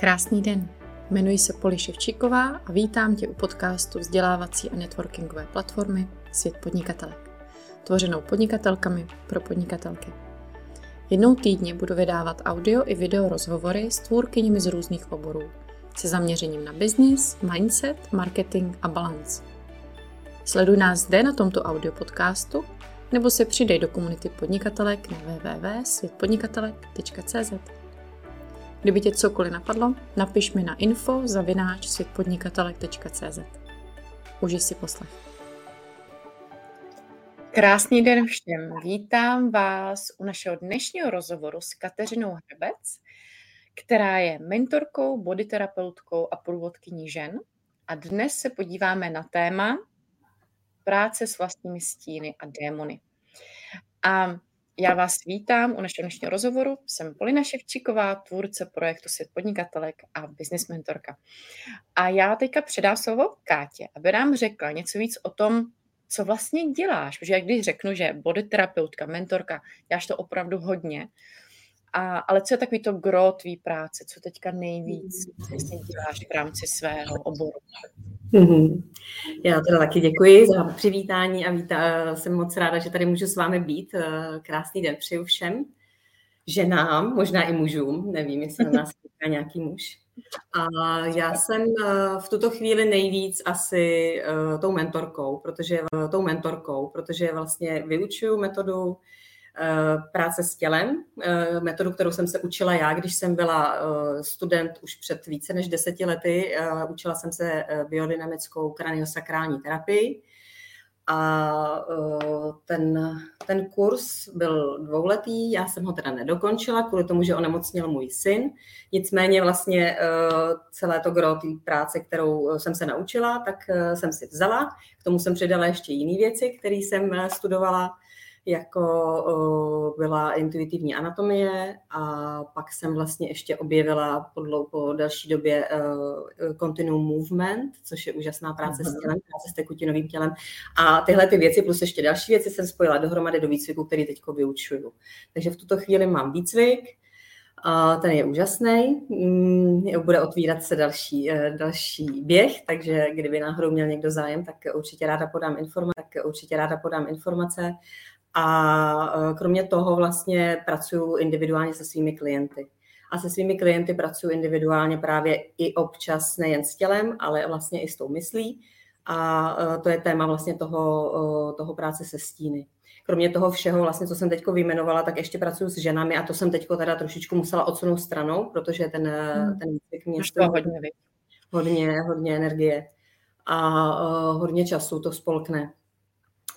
Krásný den. Jmenuji se Poli Ševčíková a vítám tě u podcastu vzdělávací a networkingové platformy Svět podnikatelek, tvořenou podnikatelkami pro podnikatelky. Jednou týdně budu vydávat audio i video rozhovory s tvůrkyněmi z různých oborů, se zaměřením na business, mindset, marketing a balance. Sleduj nás zde na tomto audio podcastu nebo se přidej do komunity podnikatelek na www.světpodnikatelek.cz. Kdyby tě cokoliv napadlo, napiš mi na info zavináč světpodnikatelek.cz. Užij si poslech. Krásný den všem. Vítám vás u našeho dnešního rozhovoru s Kateřinou Hrebec, která je mentorkou, bodyterapeutkou a průvodkyní žen. A dnes se podíváme na téma práce s vlastními stíny a démony. A já vás vítám u našeho dnešního rozhovoru. Jsem Polina Ševčíková, tvůrce projektu Svět podnikatelek a business mentorka. A já teďka předám slovo Kátě, aby nám řekla něco víc o tom, co vlastně děláš. Protože jak když řeknu, že bodyterapeutka, mentorka, děláš to opravdu hodně, a, ale co je takový to gro tvý práce, co teďka nejvíc vlastně děláš v rámci svého oboru? Mm-hmm. Já teda taky děkuji za přivítání a vítá, jsem moc ráda, že tady můžu s vámi být. Krásný den přeju všem ženám, možná i mužům, nevím, jestli na nás týká nějaký muž. A já jsem v tuto chvíli nejvíc asi tou mentorkou, protože tou mentorkou, protože vlastně vyučuju metodu Eh, práce s tělem, eh, metodu, kterou jsem se učila já, když jsem byla eh, student už před více než deseti lety. Učila jsem se biodynamickou kraniosakrální terapii a ten, ten kurz byl dvouletý, já jsem ho teda nedokončila kvůli tomu, že onemocnil můj syn. Nicméně vlastně celé to gro té práce, kterou jsem se naučila, tak jsem si vzala. K tomu jsem přidala ještě jiné věci, které jsem studovala jako byla intuitivní anatomie a pak jsem vlastně ještě objevila po, dlou, po další době uh, continuum movement, což je úžasná práce uh-huh. s tělem, práce s tekutinovým tělem. A tyhle ty věci plus ještě další věci jsem spojila dohromady do výcviku, který teď vyučuju. Takže v tuto chvíli mám výcvik, a ten je úžasný, mm, bude otvírat se další, eh, další běh, takže kdyby náhodou měl někdo zájem, tak určitě ráda podám informace, tak určitě ráda podám informace. A e, kromě toho vlastně pracuji individuálně se svými klienty. A se svými klienty pracuji individuálně právě i občas nejen s tělem, ale vlastně i s tou myslí. A e, to je téma vlastně toho, e, toho práce se stíny. Kromě toho všeho, vlastně, co jsem teď vyjmenovala, tak ještě pracuji s ženami a to jsem teď teda trošičku musela odsunout stranou, protože ten, hmm. ten výcvik mě hodně, hodně, hodně energie a hodně času to spolkne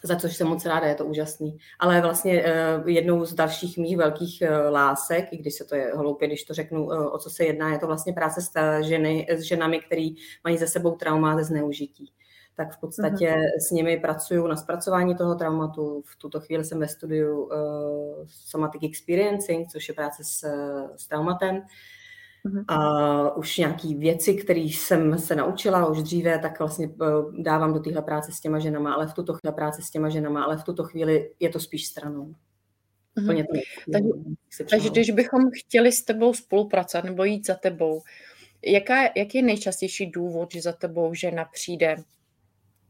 za což jsem moc ráda, je to úžasný. Ale vlastně uh, jednou z dalších mých velkých uh, lásek, i když se to je hloupě, když to řeknu, uh, o co se jedná, je to vlastně práce s, ženy, s ženami, které mají za sebou trauma ze zneužití. Tak v podstatě uh-huh. s nimi pracuju na zpracování toho traumatu. V tuto chvíli jsem ve studiu uh, Somatic Experiencing, což je práce s, s traumatem. Mhm. A už nějaký věci, které jsem se naučila už dříve, tak vlastně eh, dávám do téhle práce s těma ženama, ale v tuto chvíli práce s těma ženama, ale v tuto chvíli je to spíš stranou. Mm-hmm. to takže, takže když bychom chtěli s tebou spolupracovat nebo jít za tebou, jaká, jaký je nejčastější důvod, že za tebou žena přijde?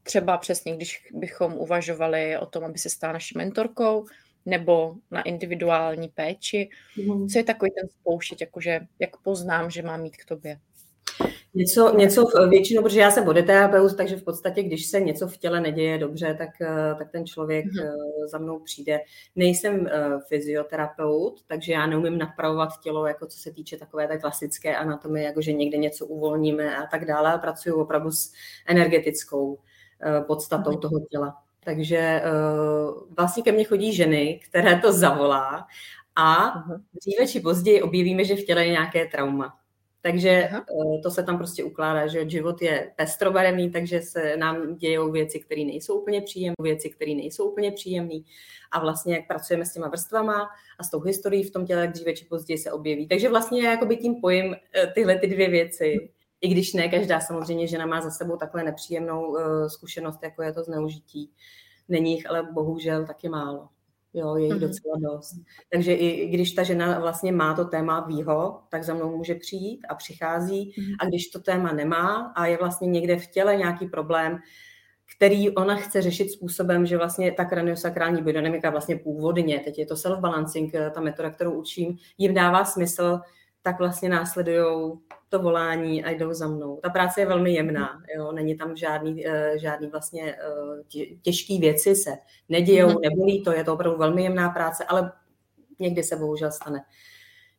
Třeba přesně, když bychom uvažovali o tom, aby se stala naší mentorkou, nebo na individuální péči. Mm. Co je takový ten spouštět, jakože jak poznám, že mám mít k tobě? Něco, něco většinou, protože já jsem bodeterapeut, takže v podstatě, když se něco v těle neděje dobře, tak, eh, tak ten člověk mm. za mnou přijde. Nejsem uh, fyzioterapeut, takže já neumím napravovat tělo, jako co se týče takové tak klasické anatomie, jako že někde něco uvolníme a tak dále. Pracuji opravdu s energetickou uh, podstatou mm. toho těla. Takže uh, vlastně ke mně chodí ženy, které to zavolá a dříve či později objevíme, že v těle je nějaké trauma. Takže uh, to se tam prostě ukládá, že život je pestrobarevný, takže se nám dějou věci, které nejsou úplně příjemné, věci, které nejsou úplně příjemné. A vlastně jak pracujeme s těma vrstvama a s tou historií v tom těle, jak dříve či později se objeví. Takže vlastně jakoby tím pojím uh, tyhle ty dvě věci. I když ne každá samozřejmě žena má za sebou takhle nepříjemnou uh, zkušenost, jako je to zneužití. Není jich ale bohužel taky málo. Jo, je jich mm-hmm. docela dost. Takže i když ta žena vlastně má to téma výho, tak za mnou může přijít a přichází. Mm-hmm. A když to téma nemá a je vlastně někde v těle nějaký problém, který ona chce řešit způsobem, že vlastně ta kraniosakrální biodynamika vlastně původně, teď je to self-balancing, ta metoda, kterou učím, jim dává smysl, tak vlastně následují to volání a jdou za mnou. Ta práce je velmi jemná, jo? není tam žádný, eh, žádný vlastně eh, těžký věci se nedějou, mm-hmm. nebolí to, je to opravdu velmi jemná práce, ale někdy se bohužel stane,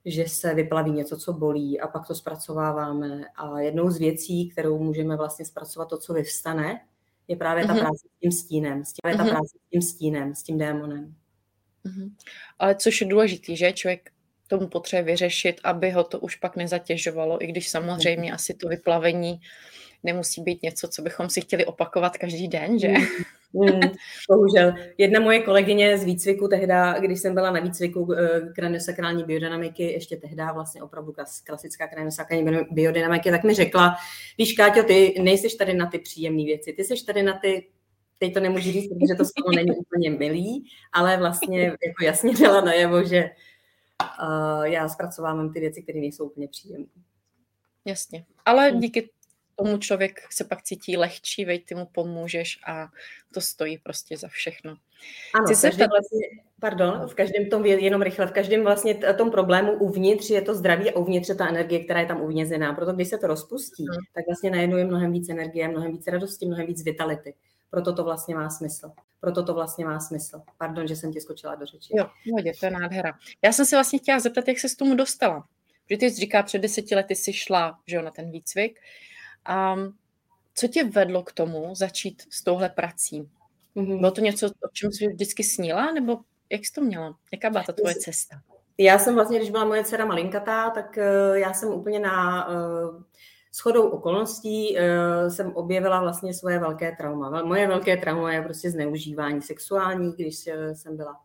že se vyplaví něco, co bolí a pak to zpracováváme a jednou z věcí, kterou můžeme vlastně zpracovat to, co vyvstane, je právě ta mm-hmm. práce s tím stínem, s tím, mm-hmm. ta práce s tím stínem, s tím démonem. Mm-hmm. Ale což je důležitý, že člověk tomu potřebuje vyřešit, aby ho to už pak nezatěžovalo, i když samozřejmě asi to vyplavení nemusí být něco, co bychom si chtěli opakovat každý den, že? Mm, bohužel. Jedna moje kolegyně z výcviku tehda, když jsem byla na výcviku eh, kraniosakrální biodynamiky, ještě tehda vlastně opravdu klasická kraniosakrální biodynamiky, tak mi řekla, víš, Káťo, ty nejseš tady na ty příjemné věci, ty jsi tady na ty teď to nemůžu říct, protože to slovo není úplně milý, ale vlastně jako jasně dala najevo, že uh, já zpracovávám ty věci, které nejsou úplně příjemné. Jasně, ale hmm. díky tomu člověk se pak cítí lehčí, veď ty mu pomůžeš a to stojí prostě za všechno. Ano, Chci se každém vlastně, pardon, v každém tom, jenom rychle, v každém vlastně tom problému uvnitř je to zdraví a uvnitř je ta energie, která je tam uvězněná. Proto když se to rozpustí, hmm. tak vlastně najednou je mnohem víc energie, mnohem víc radosti, mnohem víc vitality. Proto to vlastně má smysl. Proto to vlastně má smysl. Pardon, že jsem ti skočila do řeči. Jo, hodě, to je nádhera. Já jsem si vlastně chtěla zeptat, jak se s tomu dostala. Protože ty jsi říká, před deseti lety jsi šla že jo, na ten výcvik. A co tě vedlo k tomu začít s touhle prací? Mm-hmm. Bylo to něco, o čem jsi vždycky snila, nebo jak jsi to měla? Jaká byla ta tvoje cesta? Já jsem vlastně, když byla moje dcera malinkatá, tak uh, já jsem úplně na uh, shodou okolností uh, jsem objevila vlastně svoje velké trauma. Moje velké trauma je prostě zneužívání sexuální, když uh, jsem byla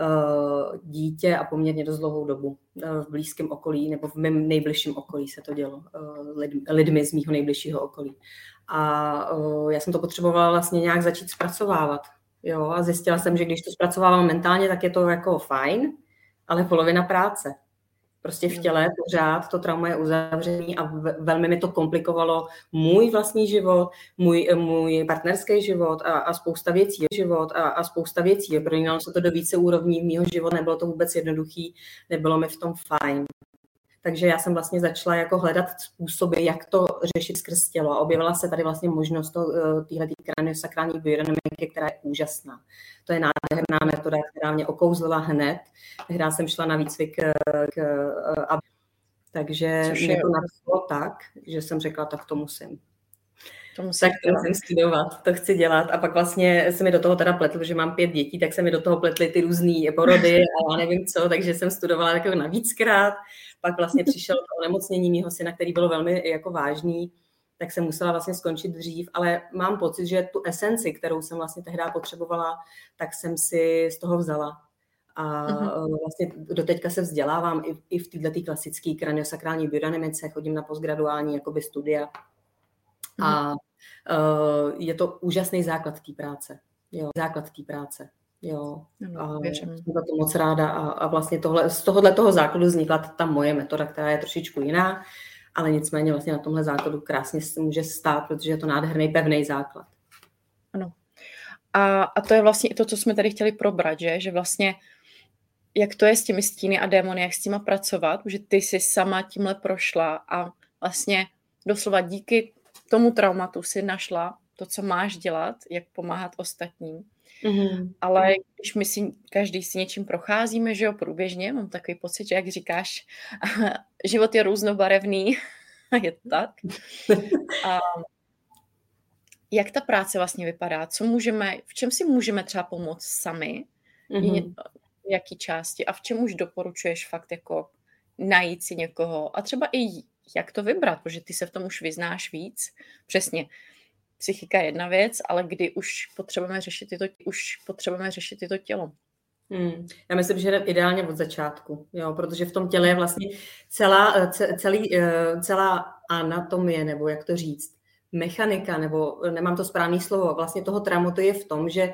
uh, dítě a poměrně dost dlouhou dobu v blízkém okolí nebo v mém nejbližším okolí se to dělo, uh, lid, lidmi z mého nejbližšího okolí. A já jsem to potřebovala vlastně nějak začít zpracovávat. Jo, a zjistila jsem, že když to zpracovávám mentálně, tak je to jako fajn, ale polovina práce. Prostě v hmm. těle pořád to trauma je uzavřený a velmi mi to komplikovalo můj vlastní život, můj, můj partnerský život a, a spousta věcí, život a, a spousta věcí. Prolínalo se to do více úrovní mého života, nebylo to vůbec jednoduchý, nebylo mi v tom fajn. Takže já jsem vlastně začala jako hledat způsoby, jak to řešit skrz tělo. A objevila se tady vlastně možnost eh, téhle kraniosakrální biodynamiky, která je úžasná. To je nádherná metoda, která mě okouzlila hned. Tehdy jsem šla na výcvik eh, k, a, eh, takže mě to nadchlo tak, že jsem řekla, tak to musím. To musím tak to musím studovat, to chci dělat. A pak vlastně se mi do toho teda pletlo, že mám pět dětí, tak se mi do toho pletly ty různé porody a já nevím co, takže jsem studovala jako navíckrát. Pak vlastně přišel to onemocnění mého syna, který byl velmi jako vážný, tak jsem musela vlastně skončit dřív, ale mám pocit, že tu esenci, kterou jsem vlastně tehdy potřebovala, tak jsem si z toho vzala. A uh-huh. vlastně doteďka se vzdělávám i, i v této klasické kraniosakrální biodynamice, chodím na postgraduální jakoby studia. A uh, je to úžasný základ té práce. Jo, základ té práce. Jo, a jsem za to moc ráda a, a vlastně tohle, z tohohle toho základu vznikla ta moje metoda, která je trošičku jiná, ale nicméně vlastně na tomhle základu krásně se může stát, protože je to nádherný pevný základ. Ano. A, a to je vlastně i to, co jsme tady chtěli probrat, že, že vlastně jak to je s těmi stíny a démony, jak s těma pracovat, že ty jsi sama tímhle prošla a vlastně doslova díky tomu traumatu si našla to, co máš dělat, jak pomáhat ostatním. Mm-hmm. Ale když my si každý si něčím procházíme, že jo, průběžně, mám takový pocit, že jak říkáš, život je různobarevný, je to tak. A jak ta práce vlastně vypadá? Co můžeme, v čem si můžeme třeba pomoct sami? Mm-hmm. V jaký části? A v čem už doporučuješ fakt jako najít si někoho? A třeba i jak to vybrat, protože ty se v tom už vyznáš víc. Přesně, psychika je jedna věc, ale kdy už potřebujeme řešit tyto, už potřebujeme řešit tyto tělo. Hmm. Já myslím, že ideálně od začátku, jo, protože v tom těle je vlastně celá, celý, eh, celá anatomie, nebo jak to říct, mechanika, nebo nemám to správné slovo, vlastně toho tramotu je v tom, že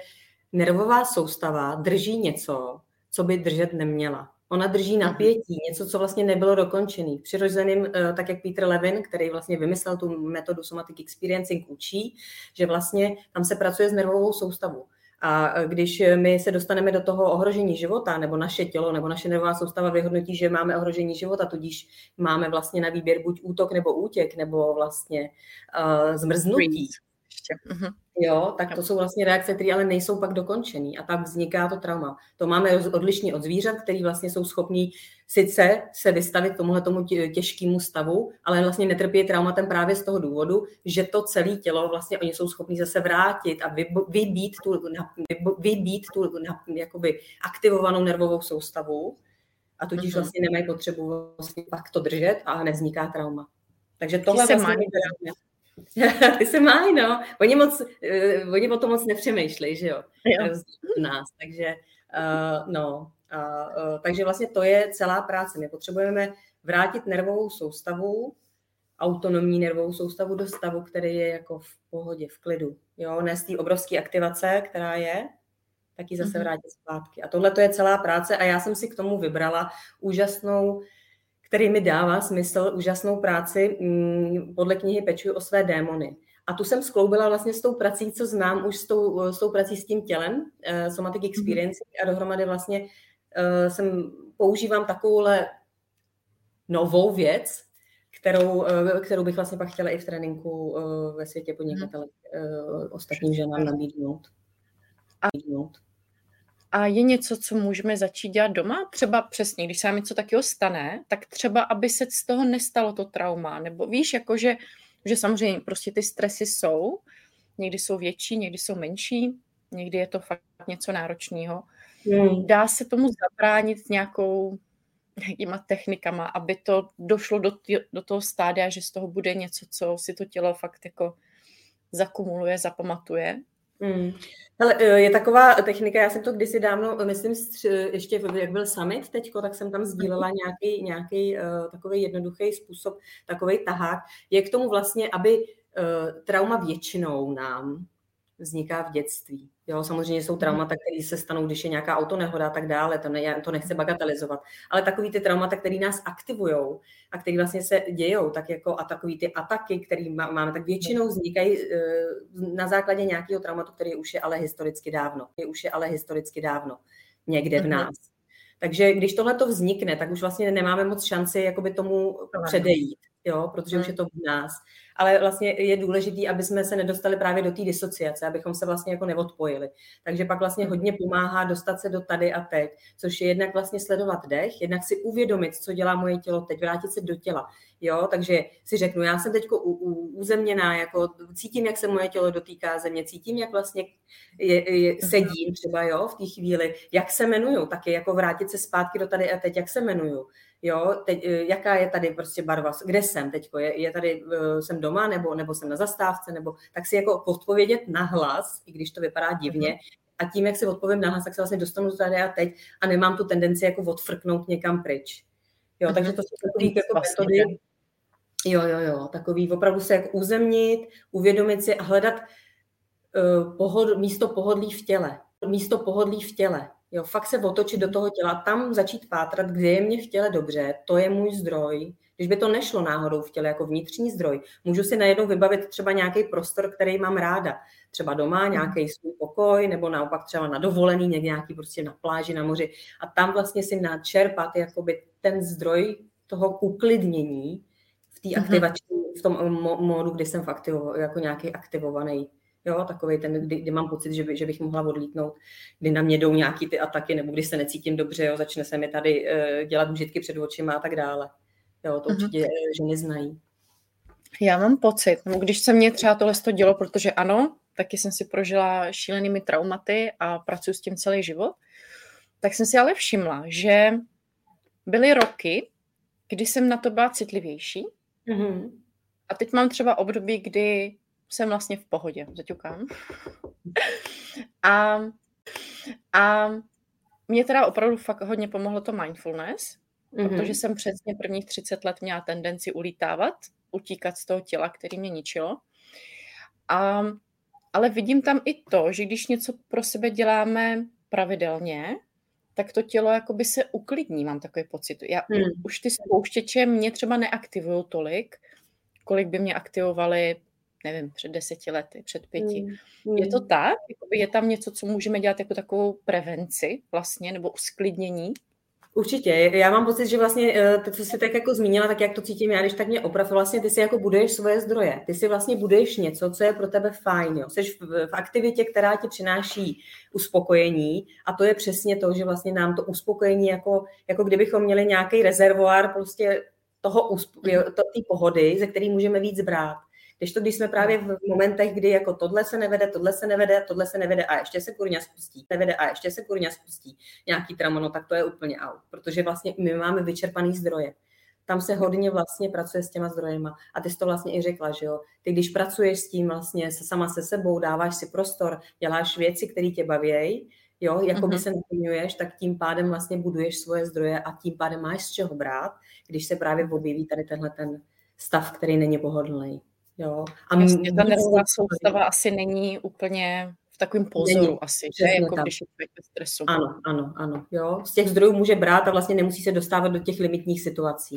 nervová soustava drží něco, co by držet neměla. Ona drží mhm. napětí, něco, co vlastně nebylo dokončený. Přirozeným, eh, tak jak Peter Levin, který vlastně vymyslel tu metodu Somatic Experiencing, učí, že vlastně tam se pracuje s nervovou soustavou. A eh, když my se dostaneme do toho ohrožení života, nebo naše tělo, nebo naše nervová soustava vyhodnotí, že máme ohrožení života, tudíž máme vlastně na výběr buď útok nebo útěk, nebo vlastně uh, zmrznutí. Mm-hmm. Jo, tak to jsou vlastně reakce, které ale nejsou pak dokončený a tak vzniká to trauma. To máme odlišně od zvířat, který vlastně jsou schopní sice se vystavit tomuhle tomu těžkému stavu, ale vlastně netrpí traumatem právě z toho důvodu, že to celé tělo vlastně oni jsou schopní zase vrátit a vybít tu, vybít tu jakoby aktivovanou nervovou soustavu a tudíž mm-hmm. vlastně nemají potřebu vlastně pak to držet a nevzniká trauma. Takže tohle vlastně Ty se mají, no. Oni, moc, uh, oni o tom moc nepřemýšlejí, že jo? jo. nás. Takže, uh, no, uh, uh, takže vlastně to je celá práce. My potřebujeme vrátit nervovou soustavu, autonomní nervovou soustavu do stavu, který je jako v pohodě, v klidu. Jo, ne z té obrovské aktivace, která je, tak ji zase mm-hmm. vrátit zpátky. A tohle to je celá práce a já jsem si k tomu vybrala úžasnou který mi dává smysl, úžasnou práci mm, podle knihy Pečuji o své démony. A tu jsem skloubila vlastně s tou prací, co znám už s tou, s tou prací s tím tělem, uh, Somatic mhm. Experience, a dohromady vlastně uh, jsem používám takovouhle novou věc, kterou, uh, kterou bych vlastně pak chtěla i v tréninku ve světě podnikatele uh, ostatním ženám nabídnout. A, a je něco, co můžeme začít dělat doma? Třeba přesně, když se nám něco takového stane, tak třeba, aby se z toho nestalo to trauma. Nebo víš, jakože že samozřejmě prostě ty stresy jsou, někdy jsou větší, někdy jsou menší, někdy je to fakt něco náročného. Hmm. Dá se tomu zabránit nějakou nějakýma technikama, aby to došlo do, tý, do toho stádia, že z toho bude něco, co si to tělo fakt jako zakumuluje, zapamatuje. Hmm. Hele, e, je taková technika, já jsem to kdysi dávno, myslím, ještě jak byl summit teďko, tak jsem tam sdílela mhm. nějaký, nějaký uh, takový jednoduchý způsob, takový tahák. Je k tomu vlastně, aby uh, trauma většinou nám vzniká v dětství. Jo, samozřejmě jsou mhm. traumata, které se stanou, když je nějaká autonehoda a tak dále, to, ne, to nechce bagatelizovat. Ale takový ty traumata, které nás aktivují a které vlastně se dějou, tak jako a takový ty ataky, které máme, tak většinou vznikají eh, na základě nějakého traumatu, který už je ale historicky dávno. Je už je ale historicky dávno někde v mhm. nás. Takže když tohle to vznikne, tak už vlastně nemáme moc šanci jakoby tomu předejít, jo, protože už je to v nás ale vlastně je důležité, aby jsme se nedostali právě do té disociace, abychom se vlastně jako neodpojili. Takže pak vlastně hodně pomáhá dostat se do tady a teď, což je jednak vlastně sledovat dech, jednak si uvědomit, co dělá moje tělo teď, vrátit se do těla. Jo, takže si řeknu, já jsem teď uzemněná, jako cítím, jak se moje tělo dotýká země, cítím, jak vlastně je, je, mhm. sedím třeba, jo, v té chvíli, jak se jmenuju, taky jako vrátit se zpátky do tady a teď, jak se jmenuju jo, teď, eh, jaká je tady prostě barva, kde jsem teď, je, je tady, uh, jsem doma, nebo, nebo jsem na zastávce, nebo tak si jako odpovědět na hlas, i když to vypadá divně, mhm. a tím, jak si odpovím na hlas, tak se vlastně dostanu tady a teď a nemám tu tendenci jako odfrknout někam pryč. Jo, mm-hmm. takže to jsou takový jako vlastně, metody, jo, jo, jo, takový opravdu se jak uzemnit, uvědomit si a hledat uh, pohod, místo pohodlí v těle. Místo pohodlí v těle. Jo, fakt se otočit do toho těla, tam začít pátrat, kde je mě v těle dobře, to je můj zdroj. Když by to nešlo náhodou v těle jako vnitřní zdroj, můžu si najednou vybavit třeba nějaký prostor, který mám ráda. Třeba doma, mhm. nějaký svůj pokoj, nebo naopak třeba na dovolený, někde nějaký prostě na pláži, na moři. A tam vlastně si načerpat jakoby ten zdroj toho uklidnění v té mhm. aktivační, v tom módu, kdy jsem fakt jako nějaký aktivovaný Jo, takový ten, kdy, kdy mám pocit, že, by, že bych mohla odlítnout, kdy na mě jdou nějaký ty ataky, nebo když se necítím dobře, jo, začne se mi tady uh, dělat užitky před očima a tak dále. Jo, to uh-huh. určitě ženy znají. Já mám pocit, no, když se mě třeba tohle to dělo, protože ano, taky jsem si prožila šílenými traumaty a pracuji s tím celý život, tak jsem si ale všimla, že byly roky, kdy jsem na to byla citlivější. Mm-hmm. A teď mám třeba období, kdy jsem vlastně v pohodě, zaťukám. A, a mě teda opravdu fakt hodně pomohlo to mindfulness, mm-hmm. protože jsem přesně prvních 30 let měla tendenci ulítávat, utíkat z toho těla, který mě ničilo. A ale vidím tam i to, že když něco pro sebe děláme pravidelně, tak to tělo jakoby se uklidní, mám takový pocit. Já, hmm. Už ty spouštěče mě třeba neaktivují tolik, kolik by mě aktivovali, nevím, před deseti lety, před pěti. Hmm. Je to hmm. tak? Jakoby je tam něco, co můžeme dělat jako takovou prevenci vlastně, nebo usklidnění? Určitě. Já mám pocit, že vlastně eh, to, co jsi tak jako zmínila, tak jak to cítím já, když tak mě oprav, vlastně ty si jako buduješ svoje zdroje. Ty si vlastně buduješ něco, co je pro tebe fajn. Jo. Jsi v, v aktivitě, která ti přináší uspokojení a to je přesně to, že vlastně nám to uspokojení, jako, jako kdybychom měli nějaký rezervoár prostě toho, té pohody, ze který můžeme víc brát. Když to, když jsme právě v momentech, kdy jako tohle se nevede, tohle se nevede, tohle se nevede a ještě se kurňa spustí, nevede a ještě se kurňa spustí nějaký tramono, tak to je úplně out, protože vlastně my máme vyčerpaný zdroje. Tam se hodně vlastně pracuje s těma zdrojema. A ty jsi to vlastně i řekla, že jo. Ty když pracuješ s tím vlastně se sama se sebou, dáváš si prostor, děláš věci, které tě baví, jo, jako by mhm. se naplňuješ, tak tím pádem vlastně buduješ svoje zdroje a tím pádem máš z čeho brát, když se právě objeví tady tenhle ten stav, který není pohodlný. Jo. A Jasně, ta nervová soustava asi není úplně v takovém pozoru není, asi, že? Jako tak. když je ve stresu. Ano, ano, ano. Jo. Z těch zdrojů může brát a vlastně nemusí se dostávat do těch limitních situací.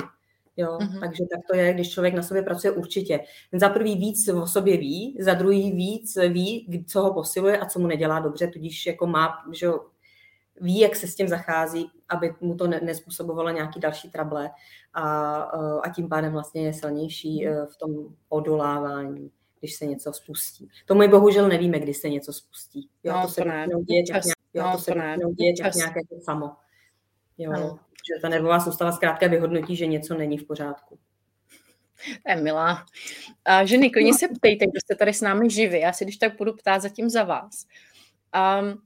Jo, mm-hmm. takže tak to je, když člověk na sobě pracuje určitě. Za prvý víc o sobě ví, za druhý víc ví, co ho posiluje a co mu nedělá dobře, tudíž jako má, že ví, jak se s tím zachází, aby mu to nespůsobovalo nějaký další trable a, a tím pádem vlastně je silnější eh, v tom odolávání když se něco spustí. To my bohužel nevíme, kdy se něco spustí. Jo, no, to, se děje tak nějak, jo, no, to se děje tak nějak jako samo. Jo, no. že ta nervová soustava zkrátka vyhodnotí, že něco není v pořádku. To je milá. A ženy, klidně se ptejte, kdo jste tady s námi živí. Já si když tak budu ptát zatím za vás. Um,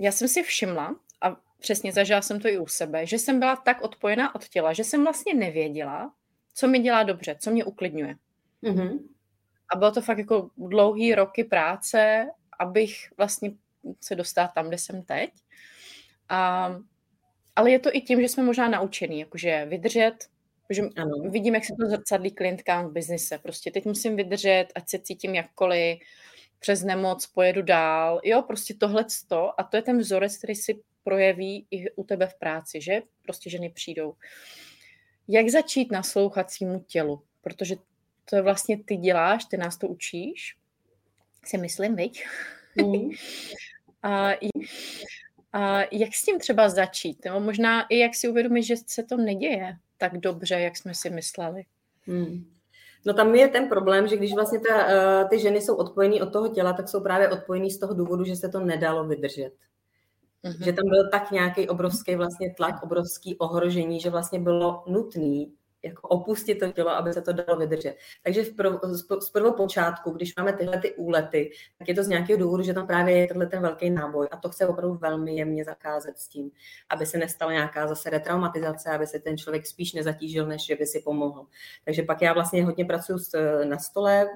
já jsem si všimla, a přesně zažila jsem to i u sebe, že jsem byla tak odpojená od těla, že jsem vlastně nevěděla, co mi dělá dobře, co mě uklidňuje. Mm-hmm. A bylo to fakt jako dlouhý roky práce, abych vlastně se dostala tam, kde jsem teď. A, ale je to i tím, že jsme možná naučení, jakože vydržet, že ano. vidím, jak se to zrcadlí klientkám v biznise. Prostě teď musím vydržet, ať se cítím jakkoliv, přes nemoc pojedu dál. Jo, prostě tohle a to je ten vzorec, který si projeví i u tebe v práci, že prostě ženy přijdou. Jak začít naslouchat svýmu tělu? Protože to je vlastně ty děláš, ty nás to učíš, si myslím, viď? Mm. a, a jak s tím třeba začít? Nebo možná i jak si uvědomit, že se to neděje tak dobře, jak jsme si mysleli. Mm. No tam je ten problém, že když vlastně ta, uh, ty ženy jsou odpojený od toho těla, tak jsou právě odpojený z toho důvodu, že se to nedalo vydržet. Mm-hmm. Že tam byl tak nějaký obrovský vlastně tlak, obrovský ohrožení, že vlastně bylo nutný jako opustit to tělo, aby se to dalo vydržet. Takže v prv, z prvopočátku, když máme tyhle ty úlety, tak je to z nějakého důvodu, že tam právě je tenhle ten velký náboj a to chce opravdu velmi jemně zakázat s tím, aby se nestala nějaká zase retraumatizace, aby se ten člověk spíš nezatížil, než že by si pomohl. Takže pak já vlastně hodně pracuji na stole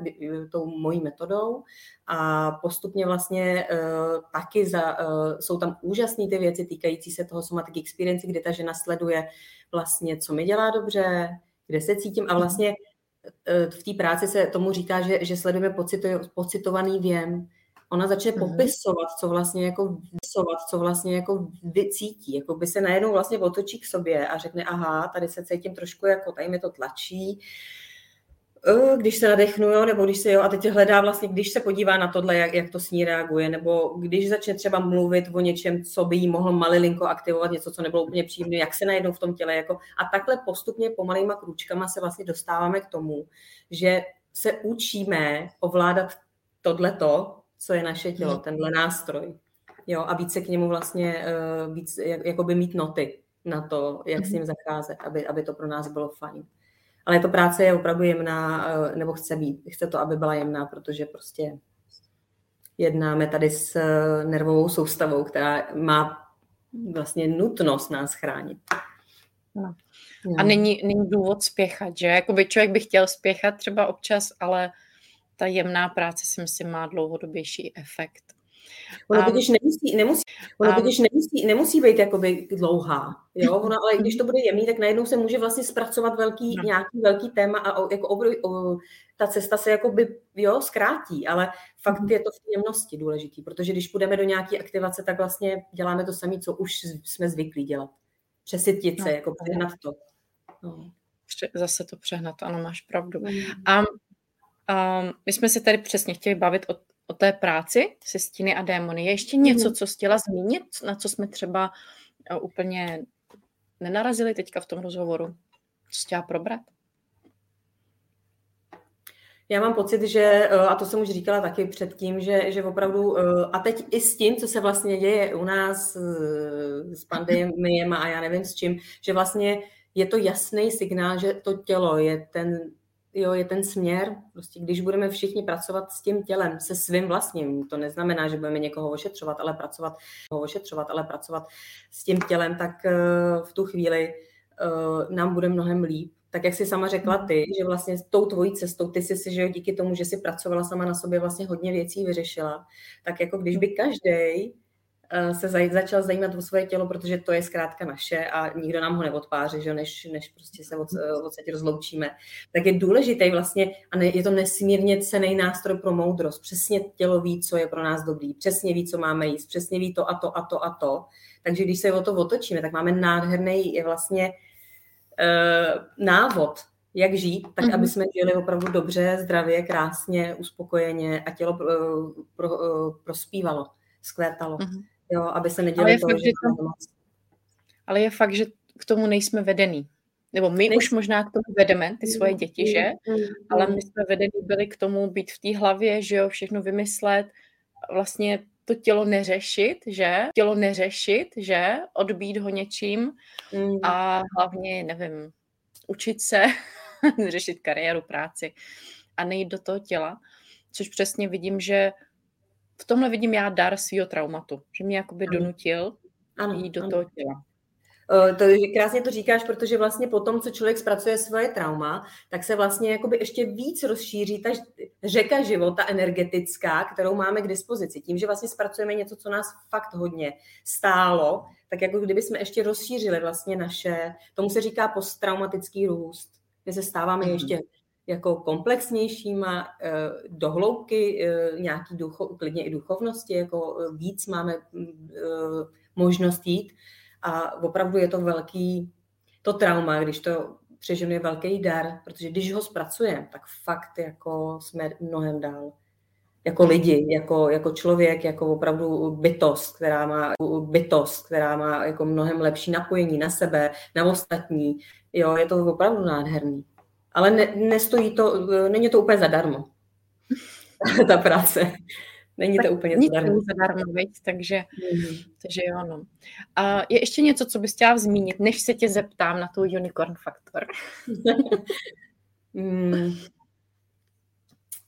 tou mojí metodou a postupně vlastně uh, taky za, uh, jsou tam úžasné ty věci týkající se toho somatic experience, kdy ta žena sleduje vlastně, co mi dělá dobře, kde se cítím a vlastně uh, v té práci se tomu říká, že, že sledujeme pocito, pocitovaný věm. Ona začne mm-hmm. popisovat, co vlastně jako vysovat, co vlastně jako vycítí, jako by se najednou vlastně otočí k sobě a řekne, aha, tady se cítím trošku jako, tady mi to tlačí, Eh, když se nadechnu, jo, nebo když se jo, a teď hledá vlastně, když se podívá na tohle, jak, jak to s ní reaguje, nebo když začne třeba mluvit o něčem, co by jí mohlo malilinko aktivovat, něco, co nebylo úplně příjemné, jak se najednou v tom těle, jako, a takhle postupně pomalýma krůčkama se vlastně dostáváme k tomu, že se učíme ovládat tohleto, co je naše tělo, hmm. tenhle nástroj. Jo, a více k němu vlastně, uh, víc, jak, jakoby mít noty na to, jak hmm. s ním zacházet, aby, aby to pro nás bylo fajn ale to práce je opravdu jemná, eh, nebo chce být, chce to, aby byla jemná, protože prostě jednáme tady s eh, nervovou soustavou, která má vlastně nutnost nás chránit. No. A není, není důvod spěchat, že? Jakoby člověk by chtěl spěchat třeba občas, ale ta jemná práce si myslím má dlouhodobější efekt. Ono totiž nemusí, nemusí, ono totiž nemusí, nemusí být jakoby dlouhá, jo? Ono, ale když to bude jemný, tak najednou se může vlastně zpracovat velký, no. nějaký velký téma a jako obr, o, ta cesta se jakoby, jo, zkrátí, ale fakt mhm. je to v jemnosti důležitý, protože když půjdeme do nějaké aktivace, tak vlastně děláme to samé, co už jsme zvyklí dělat. Přesytit se, no. jako přehnat to. No. Zase to přehnat, ano, máš pravdu. Mm. A um, my jsme se tady přesně chtěli bavit o o té práci se stíny a démony. Je ještě něco, mhm. co jsi chtěla zmínit, na co jsme třeba eh, úplně nenarazili teďka v tom rozhovoru? Co jsi chtěla probrat? Já mám pocit, že, eh, a to jsem už říkala taky předtím, že, že opravdu, eh, a teď i s tím, co se vlastně děje u nás s pandemiem a já nevím s čím, že vlastně je to jasný signál, že to tělo je ten jo, je ten směr, prostě když budeme všichni pracovat s tím tělem, se svým vlastním, to neznamená, že budeme někoho ošetřovat, ale pracovat, ošetřovat, ale pracovat s tím tělem, tak uh, v tu chvíli uh, nám bude mnohem líp. Tak jak jsi sama řekla ty, že vlastně s tou tvojí cestou, ty jsi si, že díky tomu, že jsi pracovala sama na sobě, vlastně hodně věcí vyřešila, tak jako když by každý Eh, se začal zajímat o svoje tělo, protože to je zkrátka naše a nikdo nám ho neodpáří, že než, než prostě se od, odsaď rozloučíme. Tak je důležitý vlastně, a ne, je to nesmírně cený nástroj pro moudrost. Přesně tělo ví, co je pro nás dobrý, přesně ví, co máme jíst, přesně ví to a to a to a to. Takže když se o to otočíme, tak máme nádherný je vlastně uh, návod, jak žít, tak mm-hmm. aby jsme žili opravdu dobře, zdravě, krásně, uspokojeně a tělo pro, pro, pro, prospívalo, skvétalo. Mm-hmm jo, aby se nedělo to, fakt, že to, Ale je fakt, že k tomu nejsme vedený. Nebo my Nejsme. už možná k tomu vedeme ty svoje děti, že? Ale my jsme vedení byli k tomu být v té hlavě, že jo, všechno vymyslet, vlastně to tělo neřešit, že? Tělo neřešit, že? Odbít ho něčím a hlavně, nevím, učit se, řešit kariéru, práci a nejít do toho těla, což přesně vidím, že v tomhle vidím já dar svého traumatu, že mě jakoby donutil ano, jít do ano. toho těla. To, krásně to říkáš, protože vlastně po tom, co člověk zpracuje svoje trauma, tak se vlastně jakoby ještě víc rozšíří ta řeka života energetická, kterou máme k dispozici. Tím, že vlastně zpracujeme něco, co nás fakt hodně stálo, tak jako kdyby jsme ještě rozšířili vlastně naše, tomu se říká posttraumatický růst. My se stáváme mm. ještě jako komplexnějšíma, eh, dohloubky eh, nějaký ducho, klidně i duchovnosti, jako eh, víc máme mm, možnost jít a opravdu je to velký, to trauma, když to přeženu, je velký dar, protože když ho zpracujeme, tak fakt jako jsme mnohem dál. Jako lidi, jako, jako člověk, jako opravdu bytost, která má bytost, která má jako mnohem lepší napojení na sebe, na ostatní. Jo, je to opravdu nádherný. Ale ne, nestojí to, není to úplně zadarmo, ta práce. Není to úplně Nic zadarmo. zadarmo, veď? Takže, mm-hmm. takže jo, no. A je ještě něco, co bys chtěla zmínit, než se tě zeptám na tu unicorn faktor? mm.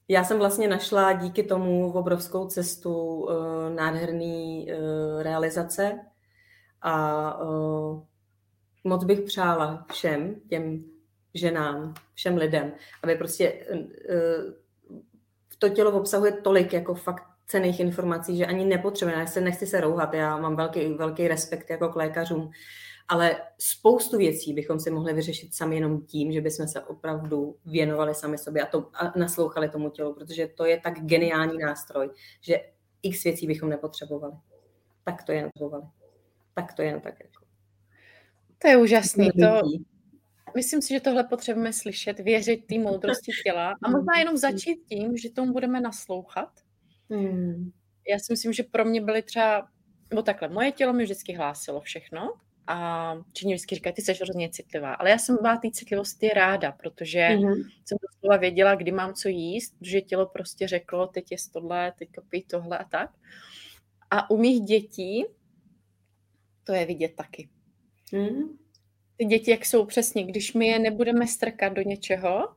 Já jsem vlastně našla díky tomu v obrovskou cestu uh, nádherný uh, realizace a uh, moc bych přála všem těm ženám, všem lidem, aby prostě uh, to tělo obsahuje tolik jako fakt cených informací, že ani nepotřebujeme, já se nechci se rouhat, já mám velký, velký respekt jako k lékařům, ale spoustu věcí bychom si mohli vyřešit sami jenom tím, že bychom se opravdu věnovali sami sobě a, to, a naslouchali tomu tělu, protože to je tak geniální nástroj, že x věcí bychom nepotřebovali. Tak to jen potřebovali. Tak to jen tak jako. To je úžasný. To, myslím si, že tohle potřebujeme slyšet, věřit té moudrosti těla a možná jenom začít tím, že tomu budeme naslouchat. Hmm. Já si myslím, že pro mě byly třeba, nebo takhle, moje tělo mi vždycky hlásilo všechno a Číně vždycky říkají, ty jsi hrozně citlivá. Ale já jsem byla té citlivosti ráda, protože mm-hmm. jsem doslova věděla, kdy mám co jíst, že tělo prostě řeklo, teď je tohle, teď pij tohle a tak. A u mých dětí to je vidět taky. Mm ty děti, jak jsou přesně, když my je nebudeme strkat do něčeho,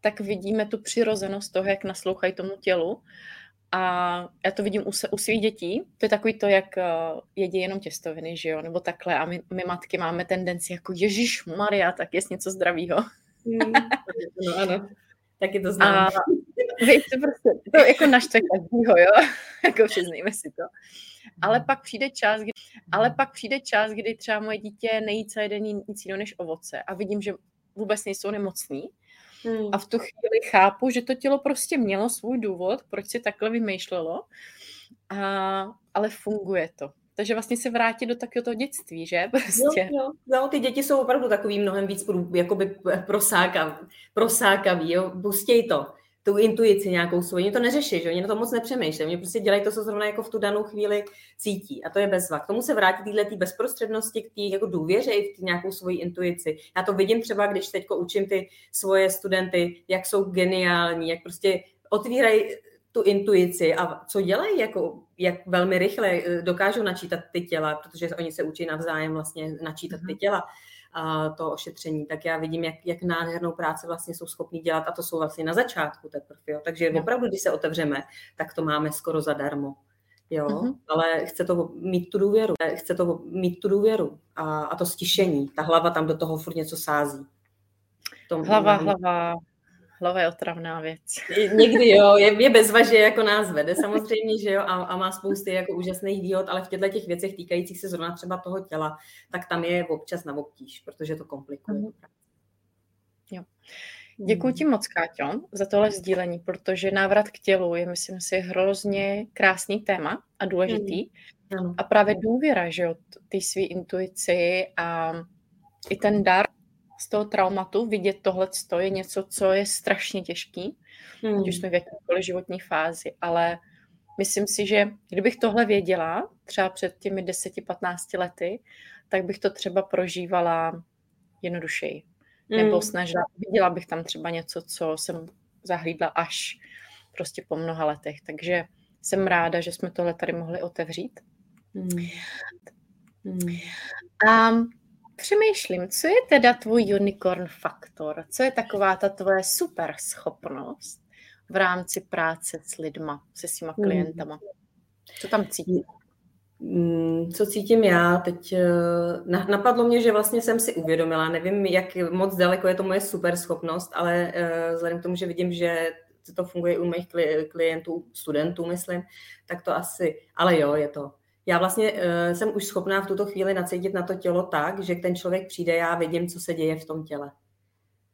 tak vidíme tu přirozenost toho, jak naslouchají tomu tělu. A já to vidím u, se, u svých dětí. To je takový to, jak uh, jedí jenom těstoviny, že jo, nebo takhle. A my, my matky máme tendenci jako Ježíš Maria, tak jest něco zdravého. Mm, no ano, taky to znám. A, Víte, prostě, to jako naštve každýho, jo, jako přiznejme si to. Ale pak přijde čas, kdy, ale pak přijde čas, kdy třeba moje dítě nejí celý den nic jiného než ovoce a vidím, že vůbec nejsou nemocný. Hmm. A v tu chvíli chápu, že to tělo prostě mělo svůj důvod, proč si takhle vymýšlelo, a, ale funguje to. Takže vlastně se vrátit do takového toho dětství, že? Prostě. Jo, jo, jo, ty děti jsou opravdu takový mnohem víc jakoby prosákavý, prosákavý jo, pustěj to tu intuici nějakou svoji. Oni to neřeší, že oni na to moc nepřemýšlí. Oni prostě dělají to, co zrovna jako v tu danou chvíli cítí. A to je bezva. K tomu se vrátí tyhle tý bezprostřednosti, k té jako důvěře i v nějakou svoji intuici. Já to vidím třeba, když teď učím ty svoje studenty, jak jsou geniální, jak prostě otvírají tu intuici a co dělají, jako, jak velmi rychle eh, dokážou načítat ty těla, protože oni se učí navzájem vlastně načítat ty mhm. těla to ošetření, tak já vidím, jak, jak nádhernou práci vlastně jsou schopni dělat a to jsou vlastně na začátku teprve. Jo. Takže opravdu, když se otevřeme, tak to máme skoro zadarmo. Jo, mm-hmm. ale chce to mít tu důvěru, chce to mít tu důvěru a, a to stišení. Ta hlava tam do toho furt něco sází. Tom, hlava, hlava, Hlava je otravná věc. Někdy jo, je, je bezvaže, jako nás vede samozřejmě, že jo, a, a má spousty jako úžasných výhod, ale v těchto těch věcech týkajících se zrovna třeba toho těla, tak tam je občas na obtíž, protože to komplikuje. Mm. Jo. Děkuji ti moc, Káťo, za tohle sdílení, protože návrat k tělu je, myslím si, hrozně krásný téma a důležitý. Mm. A právě důvěra, že jo, ty svý intuici a i ten dar z toho traumatu, vidět tohle je něco, co je strašně těžký, hmm. když jsme v jakékoliv životní fázi, ale myslím si, že kdybych tohle věděla, třeba před těmi 10-15 lety, tak bych to třeba prožívala jednodušeji. Hmm. Nebo snažila, viděla bych tam třeba něco, co jsem zahlídla až prostě po mnoha letech. Takže jsem ráda, že jsme tohle tady mohli otevřít. Hmm. Hmm. A Přemýšlím, co je teda tvůj unicorn faktor? Co je taková ta tvoje super schopnost v rámci práce s lidma, se svýma hmm. klientama? Co tam cítíš? Hmm, co cítím já? Teď eh, napadlo mě, že vlastně jsem si uvědomila, nevím, jak moc daleko je to moje super schopnost, ale eh, vzhledem k tomu, že vidím, že to funguje u mých klientů, studentů, myslím, tak to asi, ale jo, je to já vlastně uh, jsem už schopná v tuto chvíli nacítit na to tělo tak, že ten člověk přijde, já vidím, co se děje v tom těle.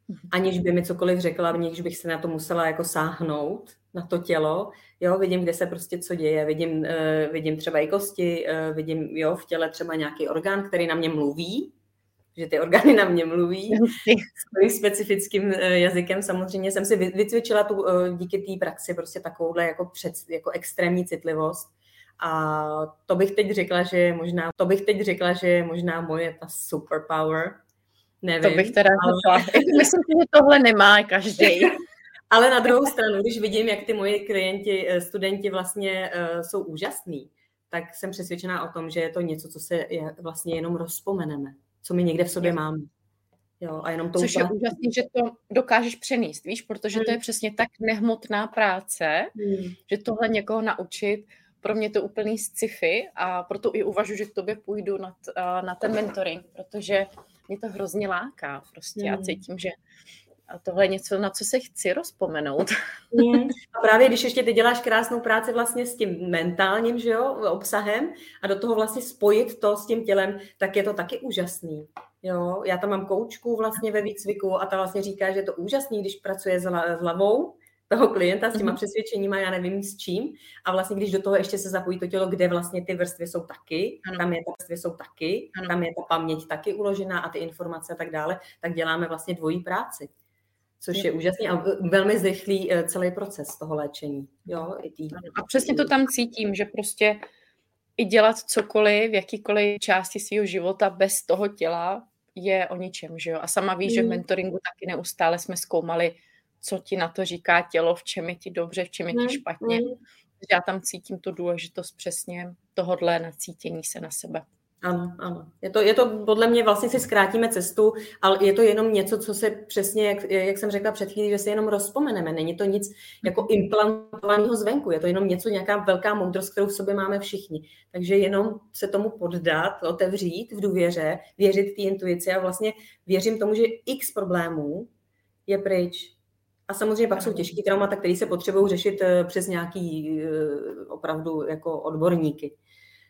Mhm. Aniž by mi cokoliv řekla, aniž bych se na to musela jako sáhnout, na to tělo, jo, vidím, kde se prostě co děje, vidím, uh, vidím třeba i kosti, uh, vidím, jo, v těle třeba nějaký orgán, který na mě mluví, že ty orgány na mě mluví s specifickým jazykem. Samozřejmě jsem si vycvičila tu, díky té praxi prostě takovouhle jako, před, jako extrémní citlivost, a to bych teď řekla, že je možná, to bych teď řekla, že je možná moje ta superpower. Nevím. To bych teda ale... Myslím si, že tohle nemá každý. ale na druhou stranu, když vidím, jak ty moji klienti, eh, studenti vlastně uh, jsou úžasní, tak jsem přesvědčená o tom, že je to něco, co se je, vlastně jenom rozpomeneme, co my někde v sobě jo. máme. Jo, a jenom to Což je úžasné, že to dokážeš přenést, víš, protože hmm. to je přesně tak nehmotná práce, hmm. že tohle někoho naučit, pro mě to úplný sci-fi a proto i uvažuji, že k tobě půjdu na, t, na ten mentoring, protože mě to hrozně láká prostě mm. a cítím, že tohle je něco, na co se chci rozpomenout. A právě když ještě ty děláš krásnou práci vlastně s tím mentálním že jo, obsahem a do toho vlastně spojit to s tím tělem, tak je to taky úžasný. Jo, já tam mám koučku vlastně ve výcviku a ta vlastně říká, že je to úžasný, když pracuje s hlavou, toho klienta s těma mm-hmm. přesvědčeníma, já nevím s čím. A vlastně, když do toho ještě se zapojí to tělo, kde vlastně ty vrstvy jsou taky, ano. tam je ta vrstvy jsou taky, ano. tam je ta paměť taky uložená a ty informace a tak dále, tak děláme vlastně dvojí práci. Což je úžasný a velmi zrychlý eh, celý proces toho léčení. Jo, i tý, a přesně to tam cítím, že prostě i dělat cokoliv v jakýkoliv části svého života bez toho těla je o ničem, že jo? A sama víš, mm. že v mentoringu taky neustále jsme zkoumali co ti na to říká tělo, v čem je ti dobře, v čem je ti hmm, špatně. Mm. Já tam cítím tu důležitost přesně tohodle nacítění se na sebe. Ano, ano. Je to, je to podle mě vlastně si zkrátíme cestu, ale je to jenom něco, co se přesně, jak, jak jsem řekla před chvílí, že si jenom rozpomeneme. Není to nic jako mhm. implantovaného zvenku, je to jenom něco, nějaká velká moudrost, kterou v sobě máme všichni. Takže jenom se tomu poddat, otevřít v důvěře, věřit té intuici a vlastně věřím tomu, že x problémů je pryč A samozřejmě pak jsou těžké traumata, které se potřebují řešit eh, přes nějaký eh, opravdu jako odborníky.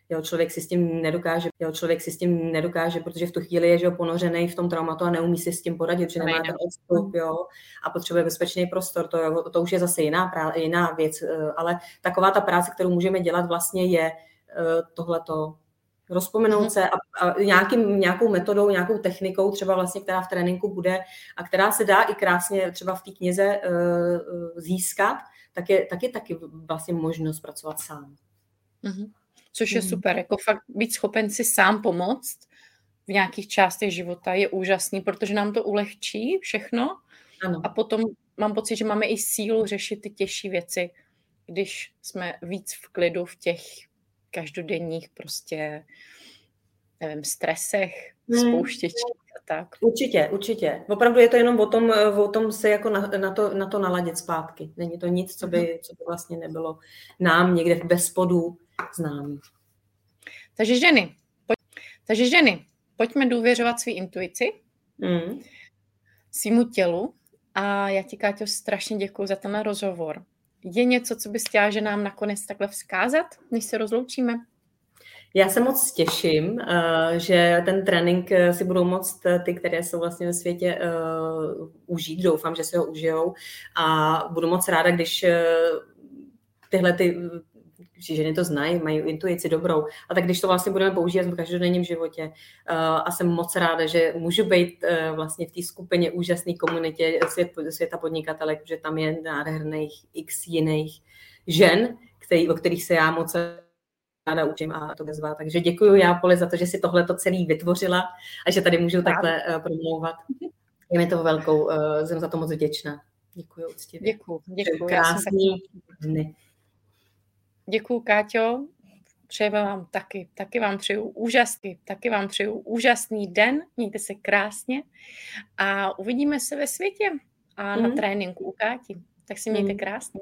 Jo, člověk si s tím nedokáže, jo, člověk si s tím nedokáže, protože v tu chvíli je že jo, ponořený v tom traumatu a neumí si s tím poradit, že nemá ten odstup, jo, a potřebuje bezpečný prostor, to, to už je zase jiná, prá, jiná věc, eh, ale taková ta práce, kterou můžeme dělat vlastně je tohleto rozpomenout mm-hmm. se a, a nějakým, nějakou metodou, nějakou technikou, třeba vlastně, která v tréninku bude a která se dá i krásně třeba v té knize uh, získat, tak je, tak je taky vlastně možnost pracovat sám. Mm-hmm. Což je mm. super, jako fakt být schopen si sám pomoct v nějakých částech života je úžasný, protože nám to ulehčí všechno ano. a potom mám pocit, že máme i sílu řešit ty těžší věci, když jsme víc v klidu v těch každodenních prostě, nevím, stresech, hmm. spouštěčích a tak. Určitě, určitě. Opravdu je to jenom o tom, o tom se jako na, na, to, na to naladit zpátky. Není to nic, co by, mhm. co by vlastně nebylo nám někde ve spodu známý. Takže ženy, pojď, takže ženy, pojďme důvěřovat svý intuici, mm. svýmu tělu a já ti, Káťo, strašně děkuji za tenhle rozhovor. Je něco, co bys chtěla, že nám nakonec takhle vzkázat, než se rozloučíme? Já se moc těším, eh, že ten trénink eh, si budou moct eh, ty, které jsou vlastně ve světě, užít. Doufám, že si ho užijou a budu moc ráda, když tyhle ty že ženy to znají, mají intuici dobrou. A tak když to vlastně budeme používat v každodenním životě uh, a jsem moc ráda, že můžu být uh, vlastně v té skupině úžasné komunitě svět, světa podnikatelek, že tam je nádherných x jiných žen, který, o kterých se já moc ráda učím a to bezvá. Takže děkuji já, Poli, za to, že si tohle to celý vytvořila a že tady můžu takhle uh, promlouvat. Je mi to velkou, jsem za to moc vděčná. Děkuji úctivě. Děkuji, děkuji. Krásný dny. Děkuju, Káťo. Přejeme vám taky, taky vám přeju úžasný, taky vám přeju úžasný den, mějte se krásně a uvidíme se ve světě a mm. na mhm. tréninku u Káti. Tak si mějte mm. krásně.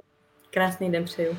Krásný den přeju.